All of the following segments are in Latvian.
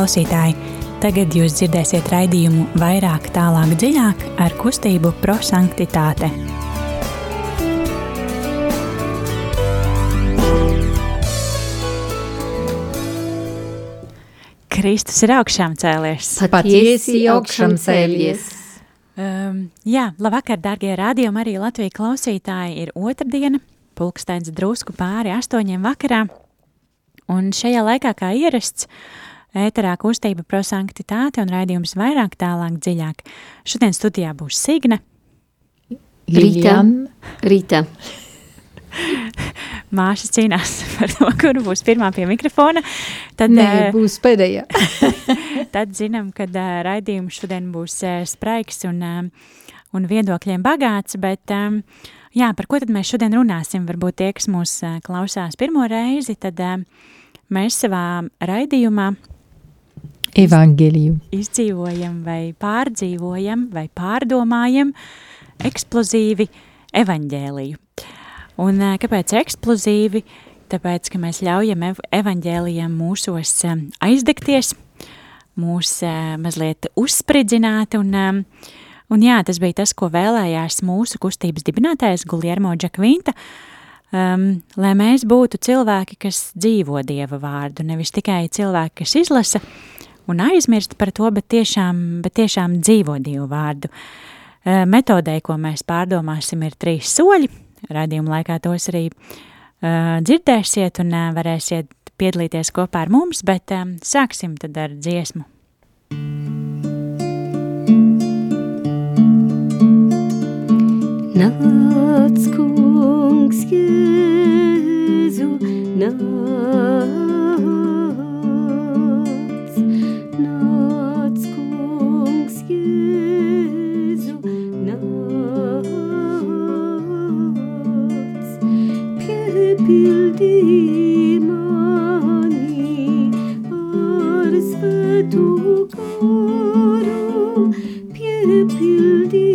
klausītāji! Tagad jūs dzirdēsiet raidījumu vairāk, tālāk, dziļāk ar kustību prosanktitāte. Kristus ir augšām cēlies. Patiesi augšām cēlies. Um, jā, labvakar, darbie rādījumi, arī Latvijas klausītāji. Ir otrdiena, pulkstenis drusku pāri astoņiem vakarā. Un šajā laikā, kā ierasts, ēterā kustība prosanktitāte un raidījums vairāk tālāk dziļāk. Šodien studijā būs Signe. Rīta. Rīta. Māša cīnās par to, kur būs pirmā pie mikrofona. Tad, Nē, būs pēdējā. tad zinām, ka uh, raidījums šodien būs uh, spraigs un, uh, un viedokļiem bagāts, bet um, jā, par ko tad mēs šodien runāsim? Varbūt tie, kas mūs uh, klausās pirmo reizi, tad uh, mēs savā raidījumā Evangeliju. izdzīvojam vai pārdzīvojam vai pārdomājam eksplozīvi evaņģēliju. Un kāpēc eksplozīvi? Tāpēc, ka mēs ļaujam ev evaņģēlijam mūsos aizdegties, mūs mazliet uzspridzināt un, un jā, tas bija tas, ko vēlējās mūsu kustības dibinātājs Guljermo Džakvinta, um, lai mēs būtu cilvēki, kas dzīvo Dieva vārdu, nevis tikai cilvēki, kas izlasa un aizmirst par to, bet tiešām, bet tiešām dzīvo Dievu vārdu. Uh, metodē, ko mēs pārdomāsim, ir trīs soļi. Radījuma laikā tos arī uh, dzirdēsiet un uh, varēsiet piedalīties kopā ar mums, bet um, sāksim tad ar dziesmu. Nāc, kungs, Jēzu, nāc, piepildī mani ar svētu garu, piepildī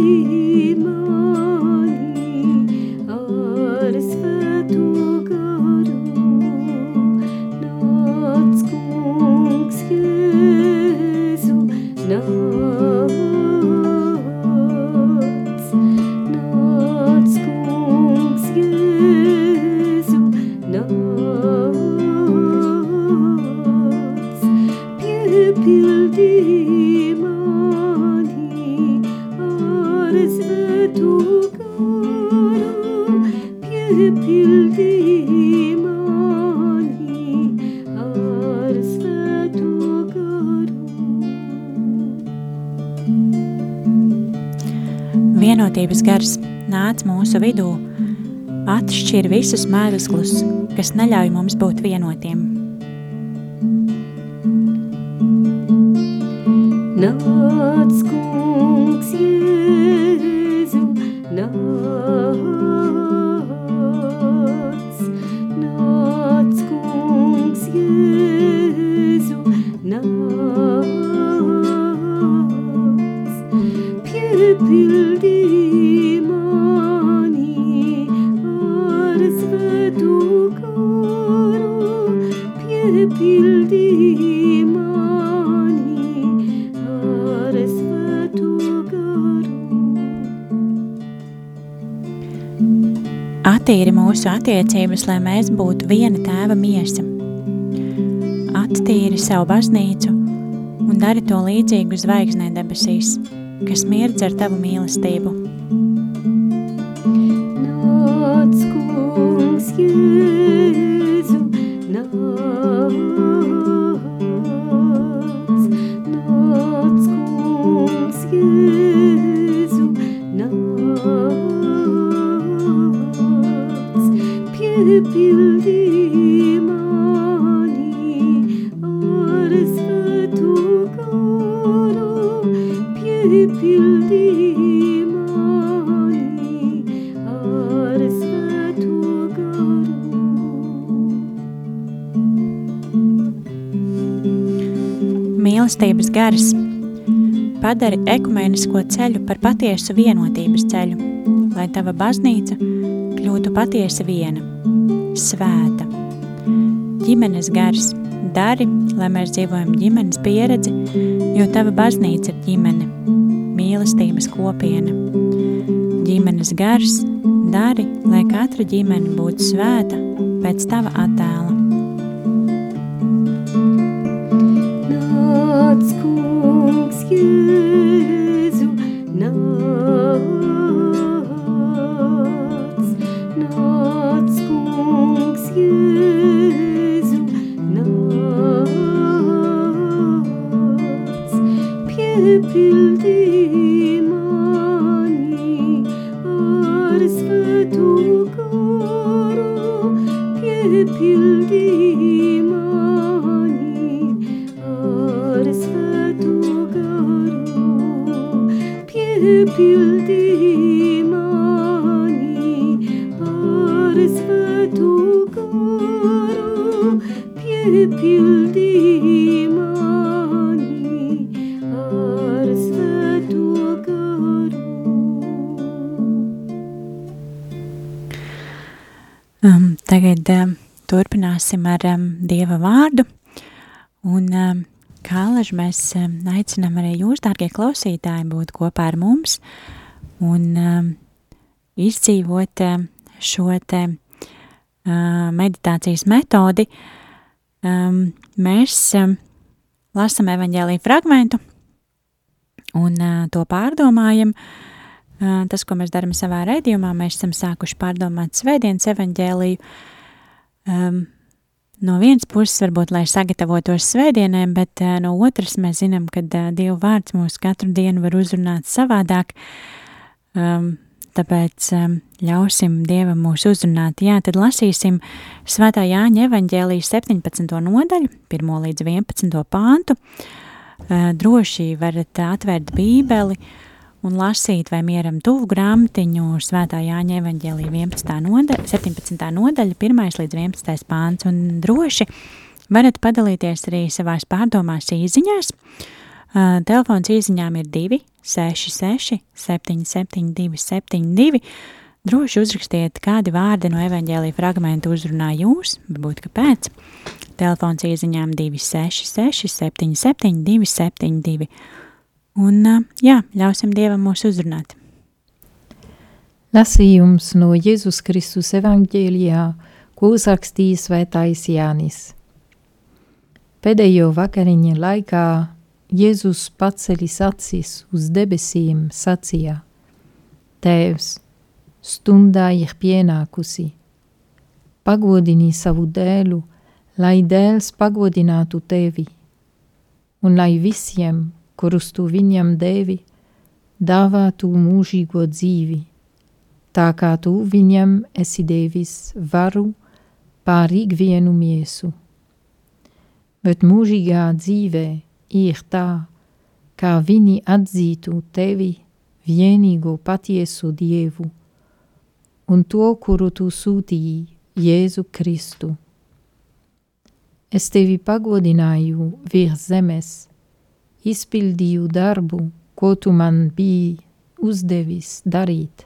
mani ar svētu garu. Nāc, kungs, Jēzu, nāc, gars nāc mūsu vidū, atšķir visus mēslus, kas neļauj mums būt vienotiem. Nāc, Attīri mūsu attiecības, lai mēs būtu viena tēva miesa. Attīri savu baznīcu un dari to līdzīgu zvaigznē debesīs, kas mirdz ar tavu mīlestību. Ekumenisko ceļu par patiesu vienotības ceļu, lai tava baznīca kļūtu patiesi viena, svēta. Ģimenes gars dari, lai mēs dzīvojam ģimenes pieredzi, jo tava baznīca ir ģimene, mīlestības kopiena. Ģimenes gars dari, lai katra ģimene būtu svēta pēc tava attēla. Dārgie klausītāji, būt kopā ar mums un um, izdzīvot um, šo te uh, meditācijas metodi. Um, mēs um, lasam evaņģēlīju fragmentu un uh, to pārdomājam. Uh, tas, ko mēs darām savā raidījumā, mēs esam sākuši pārdomāt svētdienas evaņģēliju. Um, no vienas puses, varbūt, lai sagatavotos svētdienēm, bet uh, no otras mēs zinām, ka uh, Dieva vārds mūs katru dienu var uzrunāt savādāk. Um, tāpēc um, ļausim Dievam mūs uzrunāt. Jā, tad lasīsim Svētā Jāņa evaņģēlijas 17. nodaļu, 1 līdz 11. pāntu. Uh, droši varat atvērt bībeli un lasīt vai mieram tuvu grāmatiņu Svētā Jāņa evaņģēlija 11. nodaļa, 17. nodaļa, 1 līdz 11. pāns, un droši varat padalīties arī savās pārdomās īziņās. Uh, telefons īziņām ir 2, 6, 6, 7, 7, 2, 7, 2. Droši uzrakstiet, kādi vārdi no evaņģēlīja fragmenta uzrunā jūs, varbūt kāpēc. Telefons īziņām 2, 6, 6, 7, 7, 2, 7, 2. Un, jā, ļausim Dievam mūs uzrunāt. Lasījums no Jēzus Kristus evaņģēlijā, ko uzrakstīja svētais Jānis. Pēdējo vakariņa laikā Jēzus paceļis acis uz debesīm sacīja: Tēvs, stundā ir pienākusi. Pagodini savu dēlu, lai dēls pagodinātu tevi, un lai visiem, kurus tu viņam devi, dāvātu mūžīgo dzīvi, tā kā tu viņam esi devis varu pār ikvienu miesu. Bet mūžīgā dzīvē ir tā, kā viņi atzītu tevi vienīgo patiesu Dievu un to, kuru tu sūtīji, Jēzu Kristu. Es tevi pagodināju virs zemes, izpildīju darbu, ko tu man biji uzdevis darīt.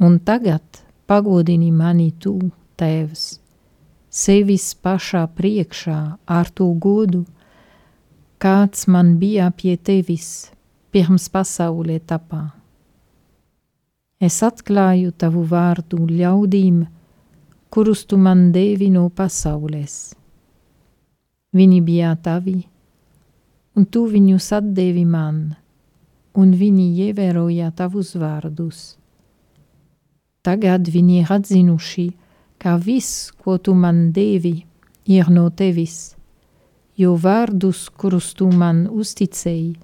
Un tagad pagodini mani tu, Tēvs, sevis pašā priekšā ar to godu, kāds man bija pie tevis pirms pasaulē tapā. Es atklāju tavu vārdu ļaudīm, kurus tu man devi no pasaules. Viņi bija tavi, un tu viņus atdevi man, un viņi ievēroja tavus vārdus. Tagad viņi ir atzinuši, ka viss, ko tu man devi, ir no tevis, jo vārdus, kurus tu man uzticēji,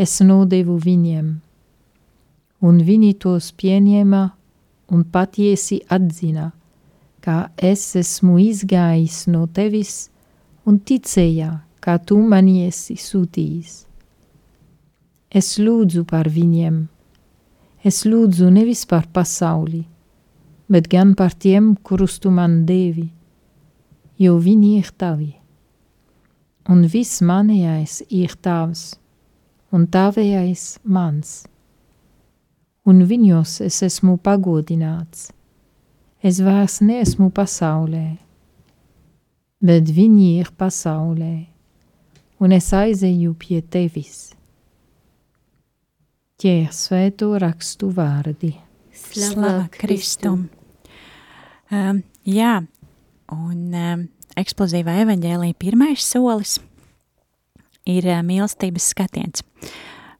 es nodevu viņiem. Un viņi tos pieņēma un patiesi atzina, ka es esmu izgājis no tevis un ticēja, kā tu mani esi sūtījis. Es lūdzu par viņiem, es lūdzu nevis par pasauli, bet gan par tiem, kurus tu man devi, jo viņi ir tavi. Un viss manējais ir tavs, un tavējais mans. Un viņos es esmu pagodināts. Es vairs neesmu pasaulē, bet viņi ir pasaulē, un es aizeju pie tevis. Tie ir svēto rakstu vārdi. Slava Kristum! Um, jā, un um, eksplozīvā evaņģēlīja pirmais solis ir uh, mīlestības skatiens.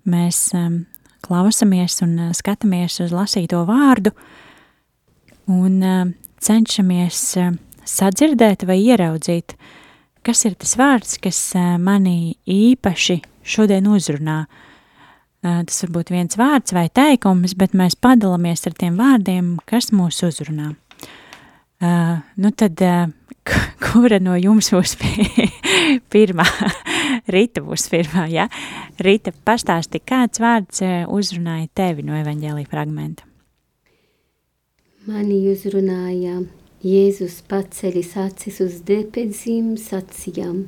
Mēs um, klausamies un uh, skatāmies uz lasīto vārdu un uh, cenšamies uh, sadzirdēt vai ieraudzīt, kas ir tas vārds, kas manī īpaši šodien uzrunā. Tas var būt viens vārds vai teikums, bet mēs padalāmies ar tiem vārdiem, kas mūs uzrunā. Uh, nu tad, uh, kura no jums būs pirmā? Rita būs pirmā, ja? Rita, pastāsti, kāds vārds uzrunāja tevi no evaņģēlī fragmenta? Mani uzrunāja Jēzus paceļis acis uz debesīm sacījām.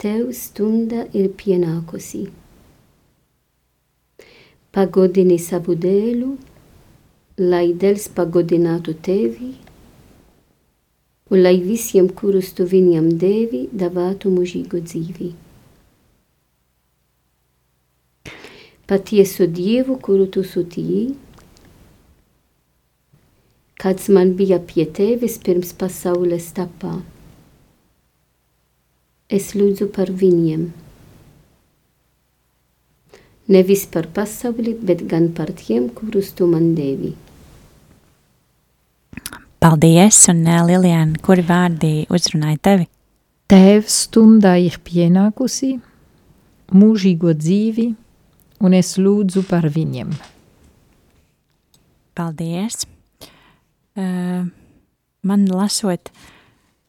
Tev stunda ir pienākusi. Pagodini savu dēlu, lai dēls pagodinātu tevi, un lai visiem, kurus tu viņam devi, davātu mūžīgu dzīvi. Patiesu Dievu, kuru tu sūtīji, kāds man bija pie tevis pirms pasaules tapā. Es lūdzu par viņiem. Nevis par pasauli, bet gan par tiem, kurus tu man devi. Paldies, un Lilijāna, kuri vārdi uzrunāja tevi? Tēvs stundā ir pienākusi mūžīgo dzīvi, un es lūdzu par viņiem. Paldies! Uh, man lasot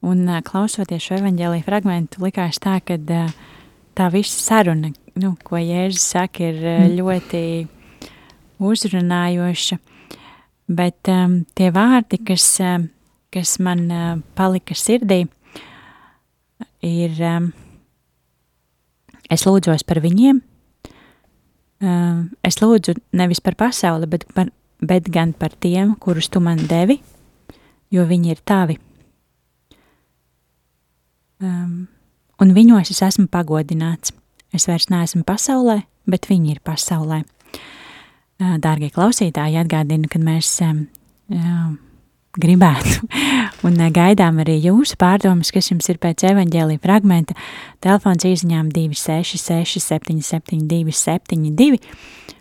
un uh, klausoties šo evaņģēlīju fragmentu, likās tā, ka uh, tā visa saruna, nu, ko Jēzus saka, ir uh, ļoti uzrunājoša. Bet um, tie vārdi, kas, um, kas man palika sirdī, ir um, es lūdzos par viņiem, uh, es lūdzu nevis par pasauli, bet, par, bet gan par tiem, kurus tu man devi, jo viņi ir tavi. Um, un viņos es esmu pagodināts. Es vairs neesmu pasaulē, bet viņi ir pasaulē. Dārgie klausītāji, atgādinu, ka mēs jā, gribētu un gaidām arī jūsu pārdomas, kas jums ir pēc evaņģēlīja fragmenta. Telefons īsiņām 266 77 272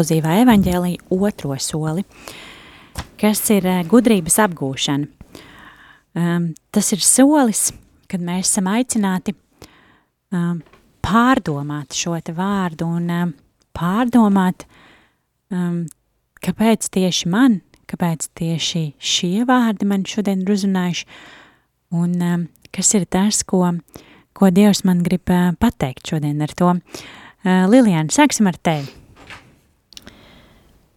eksplozīvā evaņģēlija otro soli, kas ir uh, gudrības apgūšana. Um, tas ir solis, kad mēs esam aicināti um, pārdomāt šo te vārdu un um, pārdomāt, um, kāpēc tieši man, kāpēc tieši šie vārdi man šodien ir uzrunājuši, un um, kas ir tas, ko, ko Dievs man grib uh, pateikt šodien ar to. Uh, Lilijāna, sāksim ar tevi.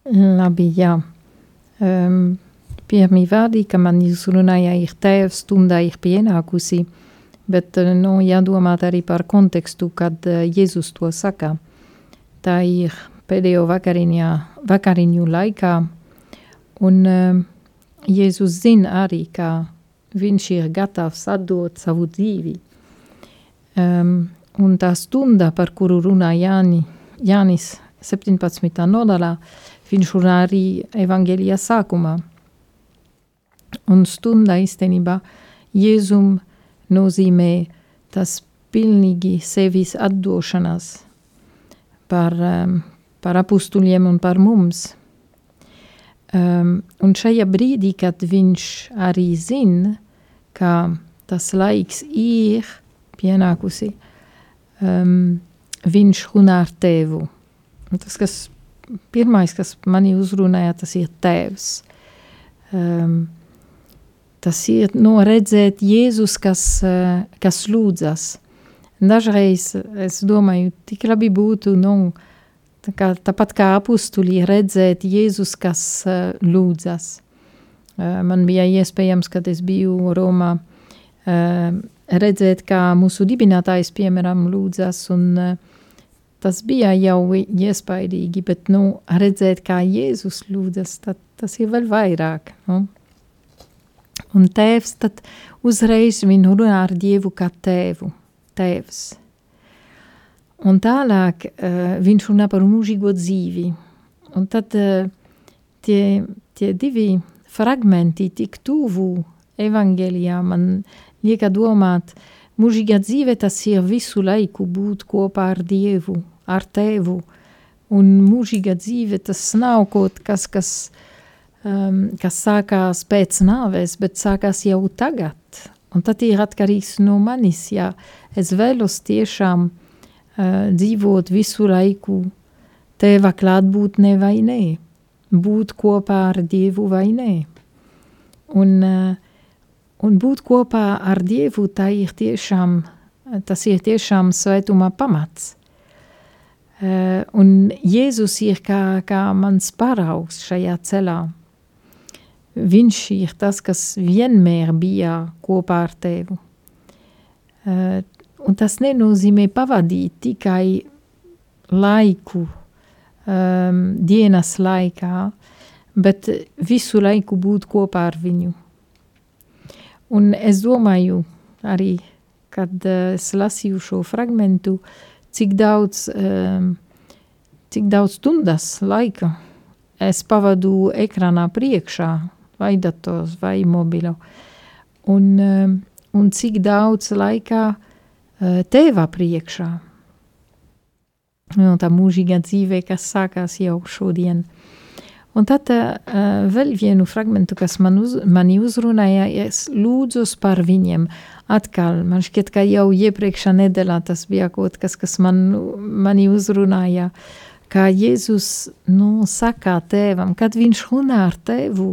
Labi, jā. Um, ka man izrunāja, ir tēvs, stundā ir pienākusi, bet nu, jādomā arī par kontekstu, kad uh, Jēzus to saka. Tā ir pēdējo vakariņā, vakariņu laikā, un uh, Jēzus zina arī, ka viņš ir gatavs atdot savu dzīvi. Um, un tā stunda, par kuru runā Jāni, Jānis 17. nodaļā, viņš runā arī evaņģēlijā sākumā. Un stunda īstenībā Jēzum nozīmē tas pilnīgi sevis atdošanās par, um, par apustuļiem un par mums. Um, un šajā brīdī, kad viņš arī zina, ka tas laiks ir pienākusi, um, viņš runā ar tevu. Un tas, kas pirmais, kas mani uzrunāja, tas ir tēvs. Um, tas ir no redzēt Jēzus, kas, uh, kas lūdzas. Dažreiz es domāju, tik labi būtu, nu, tā kā, tāpat kā apustuļi redzēt Jēzus, kas uh, lūdzas. Eh, man bija iespējams, kad es biju Romā, eh, redzēt, kā mūsu dibinātājs, piemēram, lūdzas, un eh, tas bija jau iespaidīgi, bet, nu, redzēt, kā Jēzus lūdzas, tad tas ir vēl vairāk, nu. Un tēvs tad uzreiz viņu runā ar Dievu kā tēvu, tēvs. Un tālāk uh, viņš runā par mūžīgo dzīvi. Un tad uh, tie, tie divi fragmenti tik tuvu evangelijā man lieka domāt, mūžīgā dzīve tas ir visu laiku būt kopā ar Dievu, ar Tevu, un mūžīgā dzīve tas nav kaut kas, kas, um, kas sākās pēc nāves, bet sākās jau tagad, un tad ir atkarīgs no manis, ja es vēlos tiešām uh, dzīvot visu laiku Teva klātbūtne vai nē būt kopā ar Dievu vai nē. Un, uh, un būt kopā ar Dievu, tā ir tiešām, tas ir tiešām svētuma pamats. Uh, un Jēzus ir kā, kā mans paraugs šajā ceļā. Viņš ir tas, kas vienmēr bija kopā ar tevu. Uh, un tas nenozīmē pavadīt tikai laiku um, dienas laikā, bet visu laiku būt kopā ar viņu. Un es domāju arī, kad uh, es lasīju šo fragmentu, cik daudz, um, cik daudz stundas laika es pavadu ekrānā priekšā, vai dators, vai mobilo, un, um, un cik daudz laikā uh, tevā priekšā, no tā mūžīgā dzīvē, kas sākās jau šodien. Un tad uh, vēl vienu fragmentu, kas man uz, mani uzrunāja, es lūdzos par viņiem. Atkal, man šķiet, ka jau iepriekšā nedēļā tas bija kaut kas, kas man, mani uzrunāja, kā Jēzus, nu, saka tēvam, kad viņš runā ar tevu,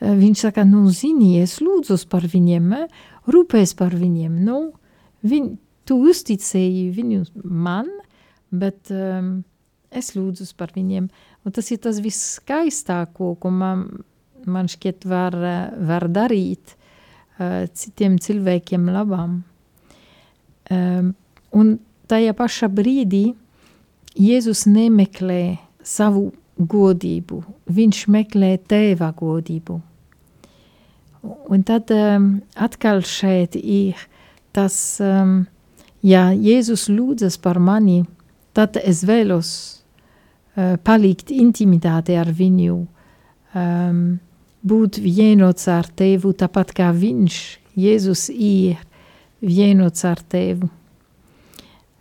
viņš saka, nu, zini, es lūdzos par viņiem, eh? rūpēs par viņiem, nu, viņ, tu uzticēji viņu man, bet um, es lūdzu par viņiem. Un tas ir tas viskaistāko, ko man, man šķiet var, var darīt citiem cilvēkiem labam. Um, un tajā pašā brīdī Jēzus nemeklē savu godību, viņš meklē tēva godību. Un tad um, atkal šeit ir tas, um, ja Jēzus lūdzas par mani, tad es vēlos uh, palikt intimitāte ar viņu, um, būt vienots ar tevu, tāpat kā viņš, Jēzus, ir vienots ar tevu.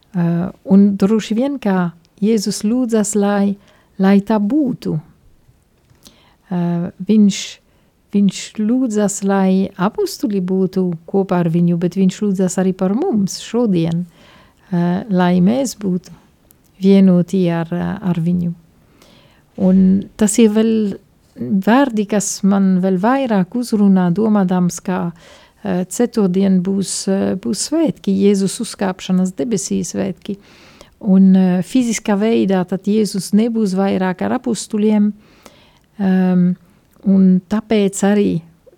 Uh, un droši vien kā Jēzus lūdzas, lai, lai tā būtu. Uh, viņš, viņš lūdzas, lai apustuli būtu kopā ar viņu, bet viņš lūdzas arī par mums šodien, uh, lai mēs būtu vienoti ar, ar viņu. Un tas ir vēl vārdi, kas man vēl vairāk uzrunā, domādams, kā uh, ceturtdien būs, uh, būs svētki, Jēzus uzkāpšanas debesīs svētki. Un uh, fiziskā veidā tad Jēzus nebūs vairāk ar apustuliem, um, un tāpēc arī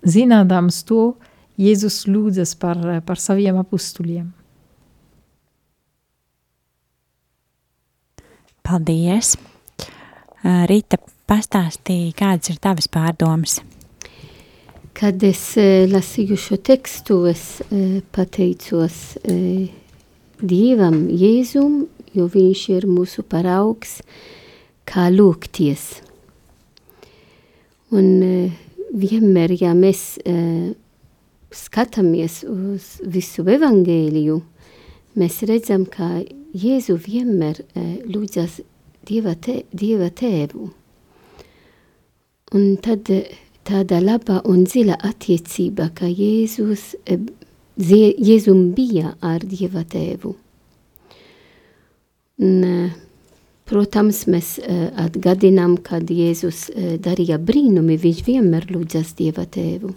zinādams to, Jēzus lūdzas par, par saviem apustuliem. Paldies! Rīta, pastāstīja, kādas ir tavas pārdomas? Kad es uh, lasīju šo tekstu, es uh, pateicos uh, Dievam, Jēzum, jo viņš ir mūsu paraugs, kā lūgties. Un vienmēr, ja mēs skatāmies uz visu evangēliju, mēs redzam, ka Jēzu vienmēr lūdzas Dieva, te, Dieva tēvu. Un tad tāda laba un zila attiecība, ka Jēzus, Jēzum bija ar Dieva tēvu. Un, protams, mēs atgadinām, kad Jēzus darīja brīnumi, viņš vienmēr lūdzas Dieva tēvu.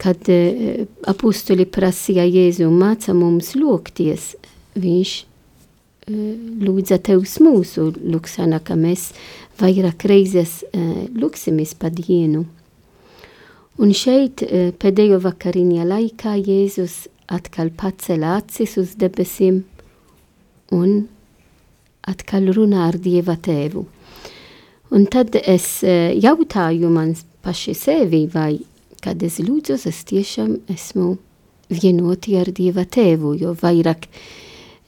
Kad apustuli prasīja Jēzu māca mums lūgties, viņš lūdza Tevs mūsu lūksana, ka mēs vairāk reizes lūksimies pa dienu. Un šeit pēdējo vakariņa laikā Jēzus atkal pacēla acis uz debesīm un atkal runā ar Dieva tēvu. Un tad es jautāju man paši sevi, vai kad es lūdzu, es tiešām esmu vienoti ar Dieva tēvu, jo vairāk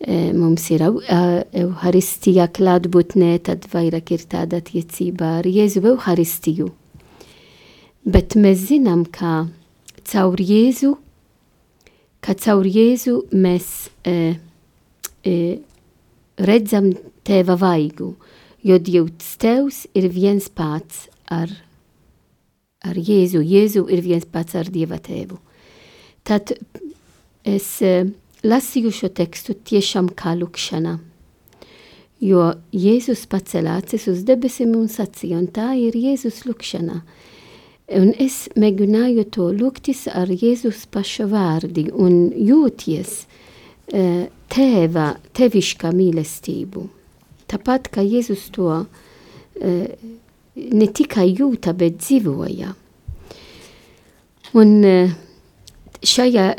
mums ir Euharistija klātbūtnē, tad vairāk ir tāda attiecība ar Jēzu Euharistiju. Bet mēs zinām, ka caur Jēzu, ka caur Jēzu mēs e, e, redzam Tēva vaigu, jo Dievs Tevs ir viens pats ar, ar Jēzu, Jēzu ir viens pats ar Dieva Tēvu. Tad es lasīju šo tekstu tiešām kā lūkšana. Jo Jēzus pacēla acis uz debesīm un sacīja, un tā ir Jēzus lūkšana. Un es mēģināju to lūgtis ar Jēzus paša vārdi un jūties uh, tēva, tevišķa mīlestību. Tāpat kā Jēzus to uh, ne tikai jūta, bet dzīvoja. Un uh, šajā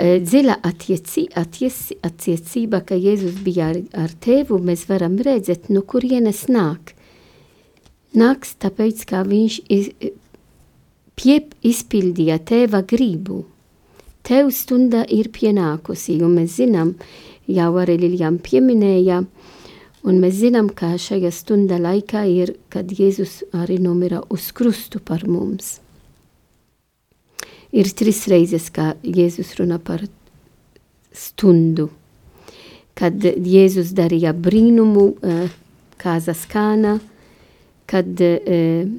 attieci, attieci, attiecība, ka Jēzus bija ar, ar tevu, mēs varam redzēt, no kurienes nāk. Nāks tāpēc, ka viņš iz, pie, izpildīja teva gribu. Tev stunda ir pienākusi, un mēs zinām, jau arī Liljām pieminēja, un mēs zinām, ka šajā stunda laikā ir, kad Jēzus arī nomira uz krustu par mums ir trīs reizes, kā Jēzus runā par stundu. Kad Jēzus darīja brīnumu uh, kāzas kāna, kad uh,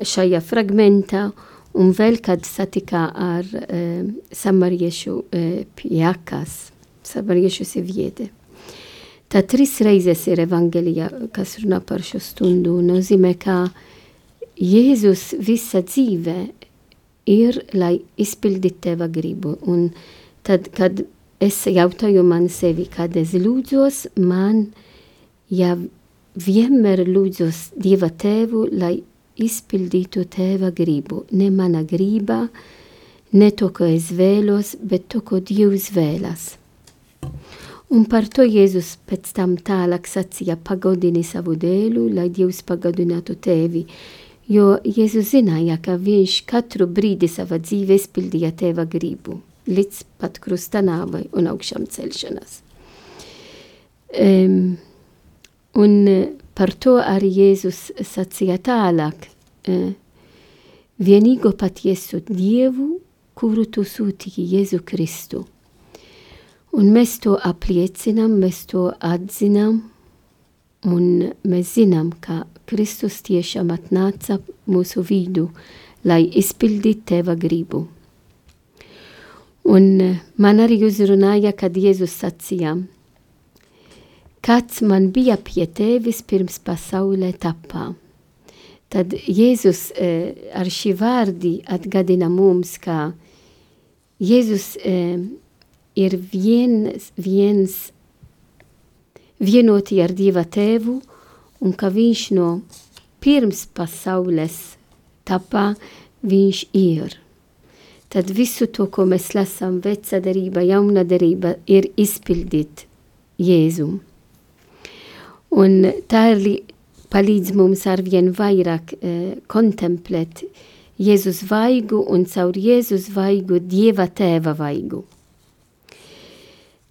šajā fragmentā un vēl kad satika ar uh, samariešu uh, pjākas, samariešu sieviete. Tā trīs reizes ir evangelija, kas runā par šo stundu, nozīmē, ka Jēzus visa dzīve ir, lai izpildītu teva gribu. Un tad, kad es jautāju man sevi, kad es lūdzos, man ja vienmēr lūdzos Dieva tēvu, lai izpildītu teva gribu. Ne mana griba, ne to, ko es vēlos, bet to, ko Dievs vēlas. Un par to Jēzus pēc tam tālāk sacīja, pagodini savu dēlu, lai Dievs pagodinātu tevi jo Jēzus zināja, ka viņš katru brīdi savā dzīvē izpildīja tēva gribu, līdz pat krusta nāvai un augšām celšanās. Um, un par to arī Jēzus sacīja tālāk, uh, vienīgo patiesu Dievu, kuru tu sūtīji Jēzu Kristu. Un mēs to apliecinām, mēs to atzinām, Un mēs zinām, ka Kristus tiešām atnāca mūsu vidu, lai izpildītu teva gribu. Un man arī uzrunāja, kad Jēzus sacīja, kāds man bija pie tevis pirms pasaulē tapā. Tad Jēzus eh, ar šī vārdi atgādina mums, ka Jēzus eh, ir viens, viens vienoti ar Dieva tēvu un ka viņš no pirms pasaules tapā viņš ir. Tad visu to, ko mēs lasām, veca derība, jauna derība, ir izpildīt Jēzum. Un tā ir palīdz mums arvien vairāk eh, kontemplēt Jēzus vaigu un caur Jēzus vaigu Dieva tēva vaigu.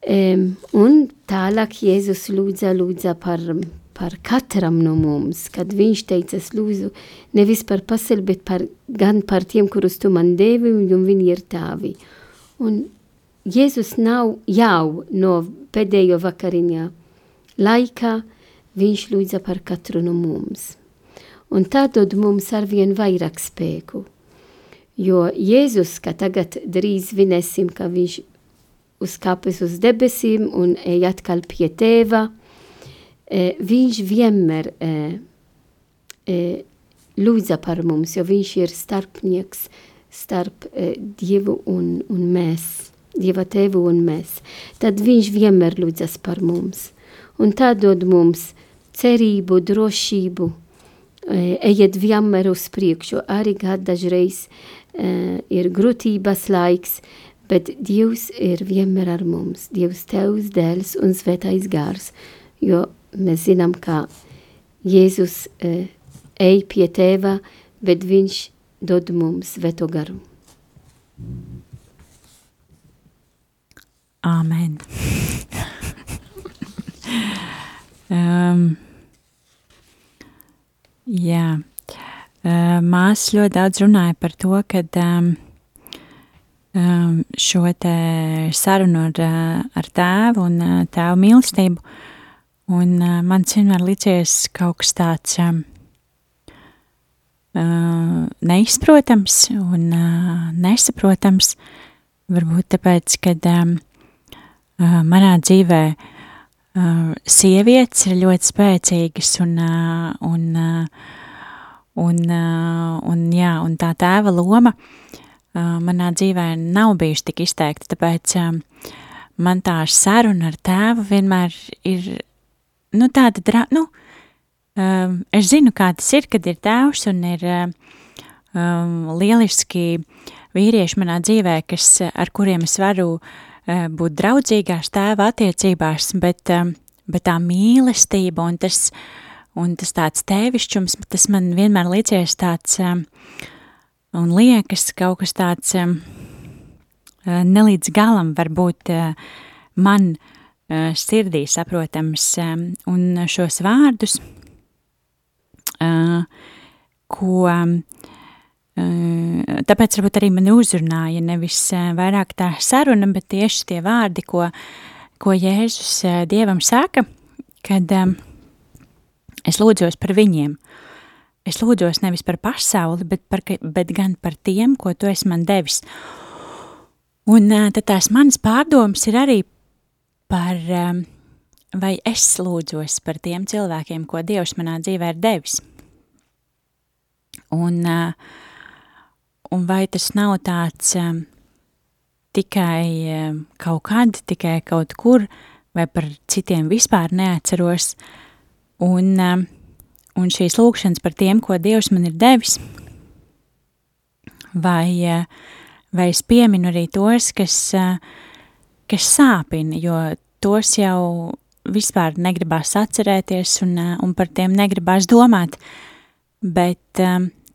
Um, un tālāk Jēzus lūdza, lūdza par, par katram no mums, kad viņš teica, lūdzu, nevis par pasauli, bet par, gan par tiem, kurus tu man devi, un viņi ir tavi. Un Jēzus nav jau no pēdējo vakariņā laikā, viņš lūdza par katru no mums. Un tā dod mums arvien vairāk spēku. Jo Jēzus, ka tagad drīz vinēsim, ka viņš uzkāpis uz debesīm un ej atkal pie tēva, e, viņš vienmēr e, e, lūdza par mums, jo viņš ir starpnieks starp e, Dievu un, un mēs, Dieva tēvu un mēs. Tad viņš vienmēr lūdzas par mums. Un tā dod mums cerību, drošību, ejiet vienmēr uz priekšu, arī kad dažreiz ir grūtības laiks, bet Dievs ir vienmēr ar mums. Dievs Tevs, Dēls un Svētais Gārs, jo mēs zinām, ka Jēzus e, ej pie Tēva, bet Viņš dod mums Svēto garu. Āmen. um, jā, uh, māsas ļoti daudz runāja par to, ka um, um, šo sarunu ar, uh, ar tēvu un uh, tēvu mīlestību. Un uh, man vienmēr licies kaut kas tāds um, uh, neizprotams un uh, nesaprotams. Varbūt tāpēc, ka um, uh, manā dzīvē uh, sievietes ir ļoti spēcīgas un, uh, un, uh, un, uh, un, jā, un tā tēva loma uh, manā dzīvē nav bijuši tik izteikti, tāpēc man tā saruna ar tēvu vienmēr ir, nu, tāda, dra, nu, es zinu, kā tas ir, kad ir tēvs un ir um, lieliski vīrieši manā dzīvē, kas, ar kuriem es varu būt draudzīgās tēva attiecībās, bet, bet tā mīlestība un tas, un tas tāds tēvišķums, tas man vienmēr līdzies tāds, uh, un liekas kaut kas tāds um, nelīdz galam varbūt uh, man uh, sirdī saprotams, un šos vārdus, uh, ko, uh, tāpēc varbūt arī man uzrunāja nevis vairāk tā saruna, bet tieši tie vārdi, ko, ko Jēzus Dievam saka, kad es lūdzos par viņiem, Es lūdzos nevis par pasauli, bet, par, bet gan par tiem, ko tu esi man devis. Un tad tās manas pārdomas ir arī par, vai es lūdzos par tiem cilvēkiem, ko Dievs manā dzīvē ir devis. Un, un vai tas nav tāds tikai kaut kad, tikai kaut kur, vai par citiem vispār neatceros. Un, un šīs lūkšanas par tiem, ko Dievs man ir devis, vai, eh, vai es pieminu arī tos, kas, eh, kas sāpina, jo tos jau vispār negribās atcerēties un, eh, un par tiem negribās domāt, bet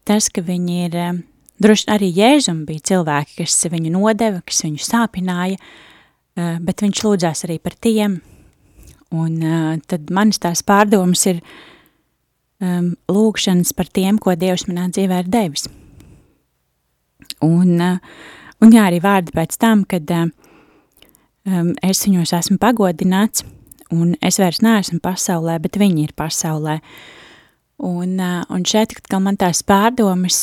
tas, ka viņi ir, droši arī Jēzum bija cilvēki, kas viņu nodeva, kas viņu sāpināja, bet viņš lūdzās arī par tiem, un tad manas tās pārdomas ir, um, lūkšanas par tiem, ko Dievs manā dzīvē ir devis. Un, uh, un jā, arī vārdi pēc tam, kad uh, um, es viņos esmu pagodināts, un es vairs neesmu pasaulē, bet viņi ir pasaulē. Un, un šeit atkal man tās pārdomas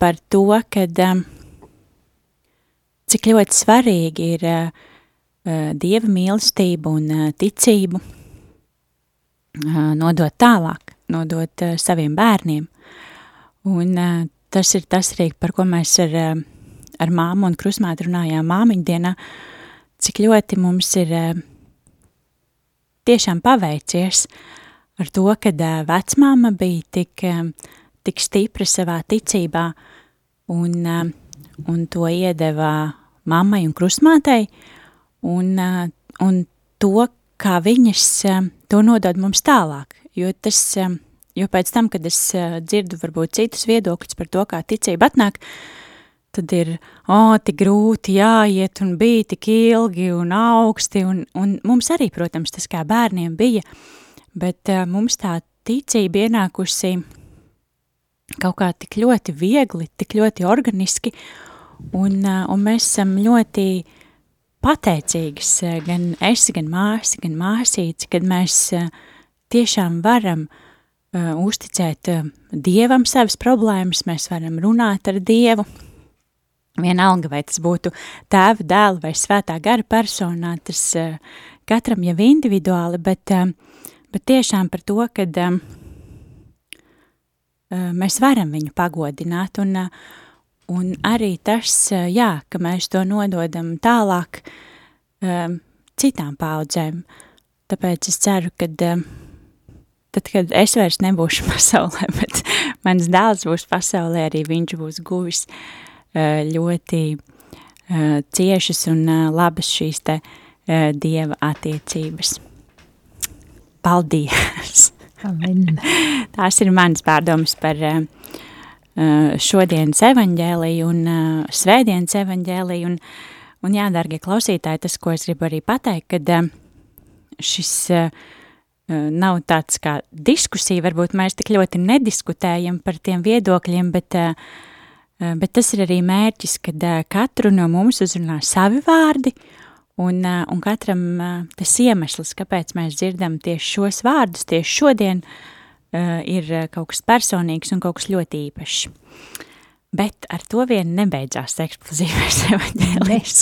par to, kad cik ļoti svarīgi ir dieva mīlestību un ticību nodot tālāk, nodot saviem bērniem. Un tas ir tas arī, par ko mēs ar, ar māmu un krusmātu runājām māmiņu dienā, cik ļoti mums ir tiešām paveicies ar to, kad vecmāma bija tik, tik stipra savā ticībā un, un to iedeva mammai un krusmātei, un, un to, kā viņas to nodod mums tālāk, jo tas, jo pēc tam, kad es dzirdu varbūt citus viedokļus par to, kā ticība atnāk, tad ir, o, tik grūti jāiet un bija tik ilgi un augsti, un, un mums arī, protams, tas kā bērniem bija, bet uh, mums tā ticība ienākusi kaut kā tik ļoti viegli, tik ļoti organiski, un, uh, un mēs esam ļoti pateicīgas, gan es, gan māsa, gan māsīca, kad mēs uh, tiešām varam uh, uzticēt Dievam savas problēmas, mēs varam runāt ar Dievu, Vienalga, vai tas būtu tēva, dēla vai svētā gara personā, tas uh, katram jau individuāli, bet, uh, bet tiešām par to, ka uh, mēs varam viņu pagodināt un, un arī tas, jā, ka mēs to nododam tālāk citām paudzēm. Tāpēc es ceru, ka tad, kad es vairs nebūšu pasaulē, bet mans dēls būs pasaulē, arī viņš būs guvis uh, Eh, ļoti eh, ciešas un eh, labas šīs te dieva attiecības. Paldies! Amen. Tās ir manas pārdomas par šodienas evaņģēliju un svētdienas evaņģēliju. Un, un jā, dargie klausītāji, tas, ko es gribu arī pateikt, kad šis nav tāds kā diskusija, varbūt mēs tik ļoti nediskutējam par tiem viedokļiem, bet uh, Eh, bet tas ir arī mērķis, kad eh, katru no mums uzrunā savi vārdi, un, eh, un katram tas iemesls, kāpēc mēs dzirdam tieši šos vārdus, tieši šodien, ir kaut kas personīgs un kaut kas ļoti īpašs. Bet ar to vien nebeidzās eksplozīvais evaņģēlijs,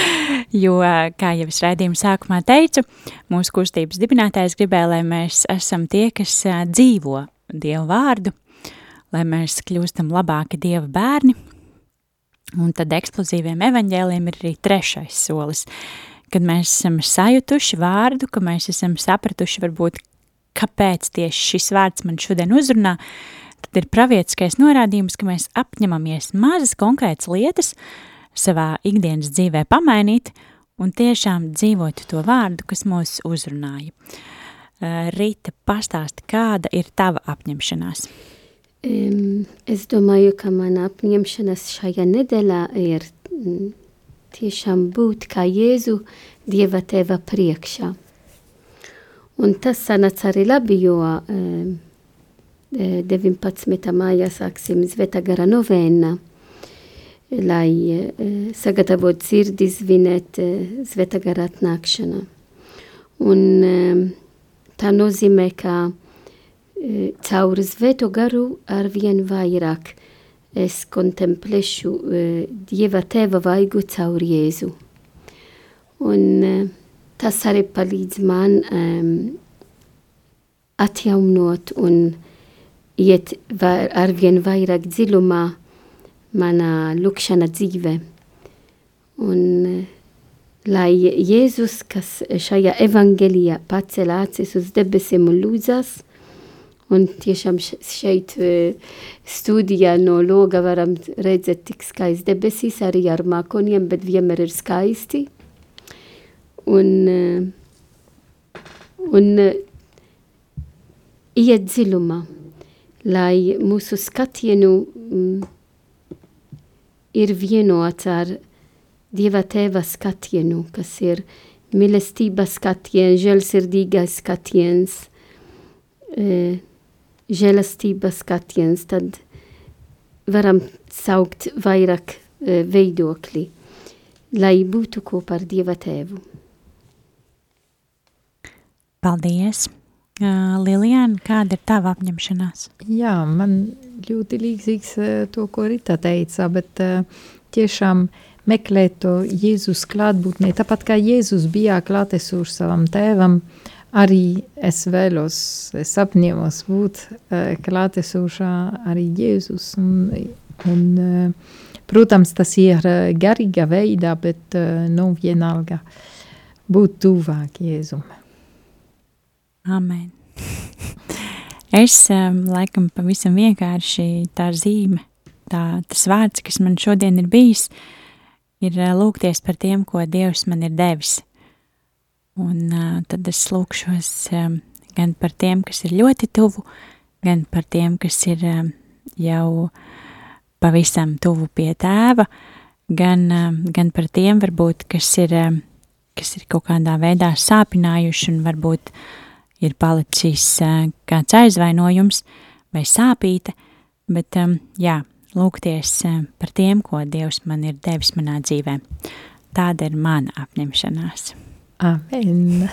jo, kā jau es raidījuma sākumā teicu, mūsu kustības dibinātājs gribēja, lai mēs esam tie, kas dzīvo Dievu vārdu, lai mēs kļūstam labāki Dieva bērni. Un tad eksplozīviem evaņģēliem ir arī trešais solis, kad mēs esam sajutuši vārdu, ka mēs esam sapratuši varbūt, kāpēc tieši šis vārds man šodien uzrunā, tad ir pravietiskais norādījums, ka mēs apņemamies mazas konkrētas lietas savā ikdienas dzīvē pamainīt un tiešām dzīvot to vārdu, kas mūs uzrunāja. Rīta, pastāsti, kāda ir tava apņemšanās? Es domāju, ka mana apņemšanās šajā nedēļā ir mm, tiešām būt kā Jēzu Dieva teva priekšā. Un tas sanāca arī labi, jo um, 19. mājā sāksim Zveta gara novēna, lai uh, sagatavot sirdi svinēt uh, Zveta gara atnākšana. Un tā nozīmē, ka caur svēto garu arvien vairāk es kontemplēšu uh, Dieva tēva vaigu caur Jēzu. Un uh, tas arī palīdz man um, atjaunot un iet var, arvien vairāk dziļumā manā lūkšana dzīve. Un uh, lai Jēzus, kas šajā evangelijā pacēl acis uz debesīm un lūdzas, Un tiešām šeit studijā no loga varam redzēt tik skaisti debesīs, arī ar mākoniem, bet vienmēr ir skaisti. Un, un iet dziļumā, lai mūsu skatienu mm, ir vienots ar Dieva tēva skatienu, kas ir mīlestības skatiens, žēlsirdīgais skatiens, e, žēlastības skatiens, tad varam saukt vairāk uh, veidokļi, lai būtu kopā ar Dieva tēvu. Paldies! Uh, Lilijāna, kāda ir tava apņemšanās? Jā, man ļoti līdzīgs uh, to, ko Rita teica, bet uh, tiešām meklēt to Jēzus klātbūtnē, tāpat kā Jēzus bija klātesošs savam tēvam, arī es vēlos, es apņemos būt uh, klātesošā arī Jēzus. Un, un, uh, protams, tas ir uh, garīga veidā, bet uh, nu vienalga būt tuvāk Jēzum. Amen. Es um, laikam pavisam vienkārši tā zīme, tā, tas vārds, kas man šodien ir bijis, ir uh, lūgties par tiem, ko Dievs man ir devis. Un tad es lūkšos gan par tiem, kas ir ļoti tuvu, gan par tiem, kas ir jau pavisam tuvu pie tēva, gan, gan par tiem, varbūt, kas ir, kas ir kaut kādā veidā sāpinājuši un varbūt ir palicis kāds aizvainojums vai sāpīte, bet jā, lūgties par tiem, ko Dievs man ir devis manā dzīvē. Tāda ir mana apņemšanās. Amen!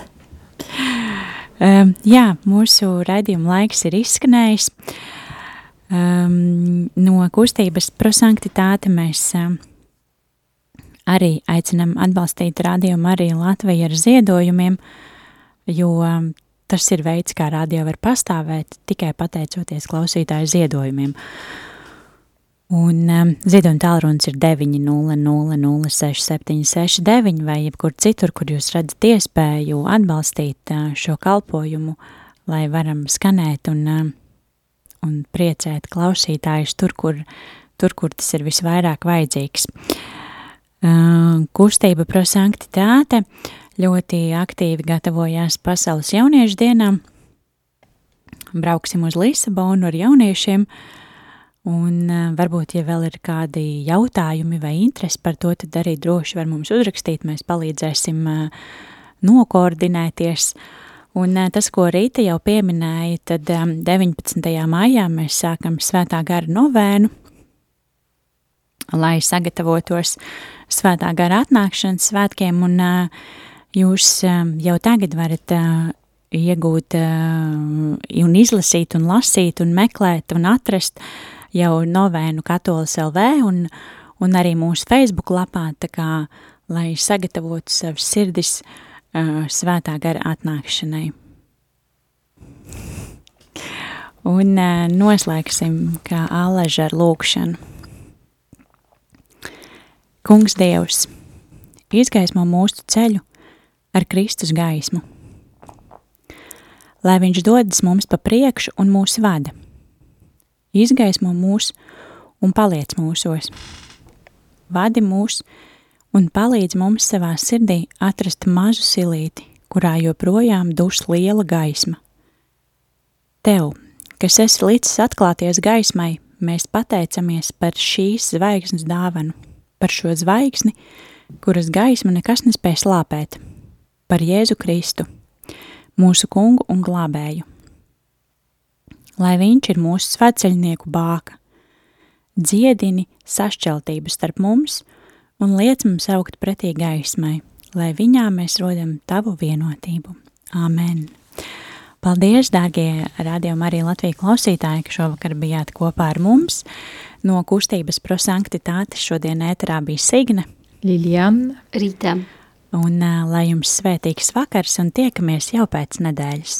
Um, jā, mūsu raidījuma laiks ir izskanējis. Um, no kustības prosanktitāte mēs um, arī aicinam atbalstīt rādījumu arī Latviju ar ziedojumiem, jo um, Tas ir veids, kā radio var pastāvēt tikai pateicoties klausītāju ziedojumiem. Un um, ziedojuma tālrunis ir 900-06-769 vai jebkur citur, kur jūs redzat iespēju atbalstīt uh, šo kalpojumu, lai varam skanēt un, uh, un priecēt klausītājus tur, kur, tur, kur tas ir visvairāk vajadzīgs. Uh, kustība prosanktitāte uh, ļoti aktīvi gatavojās pasaules jauniešu dienām. Brauksim uz Lisabonu ar jauniešiem, un uh, varbūt, ja vēl ir kādi jautājumi vai interesi par to, tad arī droši var mums uzrakstīt, mēs palīdzēsim uh, nokoordinēties. Un uh, tas, ko Rīta jau pieminēja, tad um, 19. maijā mēs sākam svētā gara novēnu, lai sagatavotos svētā gara atnākšanas svētkiem, un uh, jūs jau tagad varat uh, iegūt uh, un izlasīt un lasīt un meklēt un atrast jau novēnu katolis LV un, un arī mūsu Facebook lapā, tā kā, lai sagatavotu savas sirdis uh, svētā gara atnākšanai. Un uh, noslēgsim kā aleža ar lūkšanu. Kungs Dievs, izgaismo mūsu ceļu, ar Kristus gaismu. Lai viņš dodas mums pa priekšu un mūs vada, izgaismo mūs un paliec mūsos. Vadi mūs un palīdz mums savā sirdī atrast mazu silīti, kurā joprojām dus liela gaisma. Tev, kas esi līdz atklāties gaismai, mēs pateicamies par šīs zvaigznes dāvanu, par šo zvaigzni, kuras gaismu nekas nespēj slāpēt par Jēzu Kristu, mūsu kungu un glābēju. Lai viņš ir mūsu sveceļnieku bāka, dziedini sašķeltību starp mums un liec mums augt pretī gaismai, lai viņā mēs rodam tavu vienotību. Āmen! Paldies, dārgie radījumi arī Latvijas klausītāji, ka šovakar bijāt kopā ar mums. No kustības prosanktitātes šodien ēterā bija Signe, Liljana, Rīta. Un lai jums svētīgs vakars un tiekamies jau pēc nedēļas.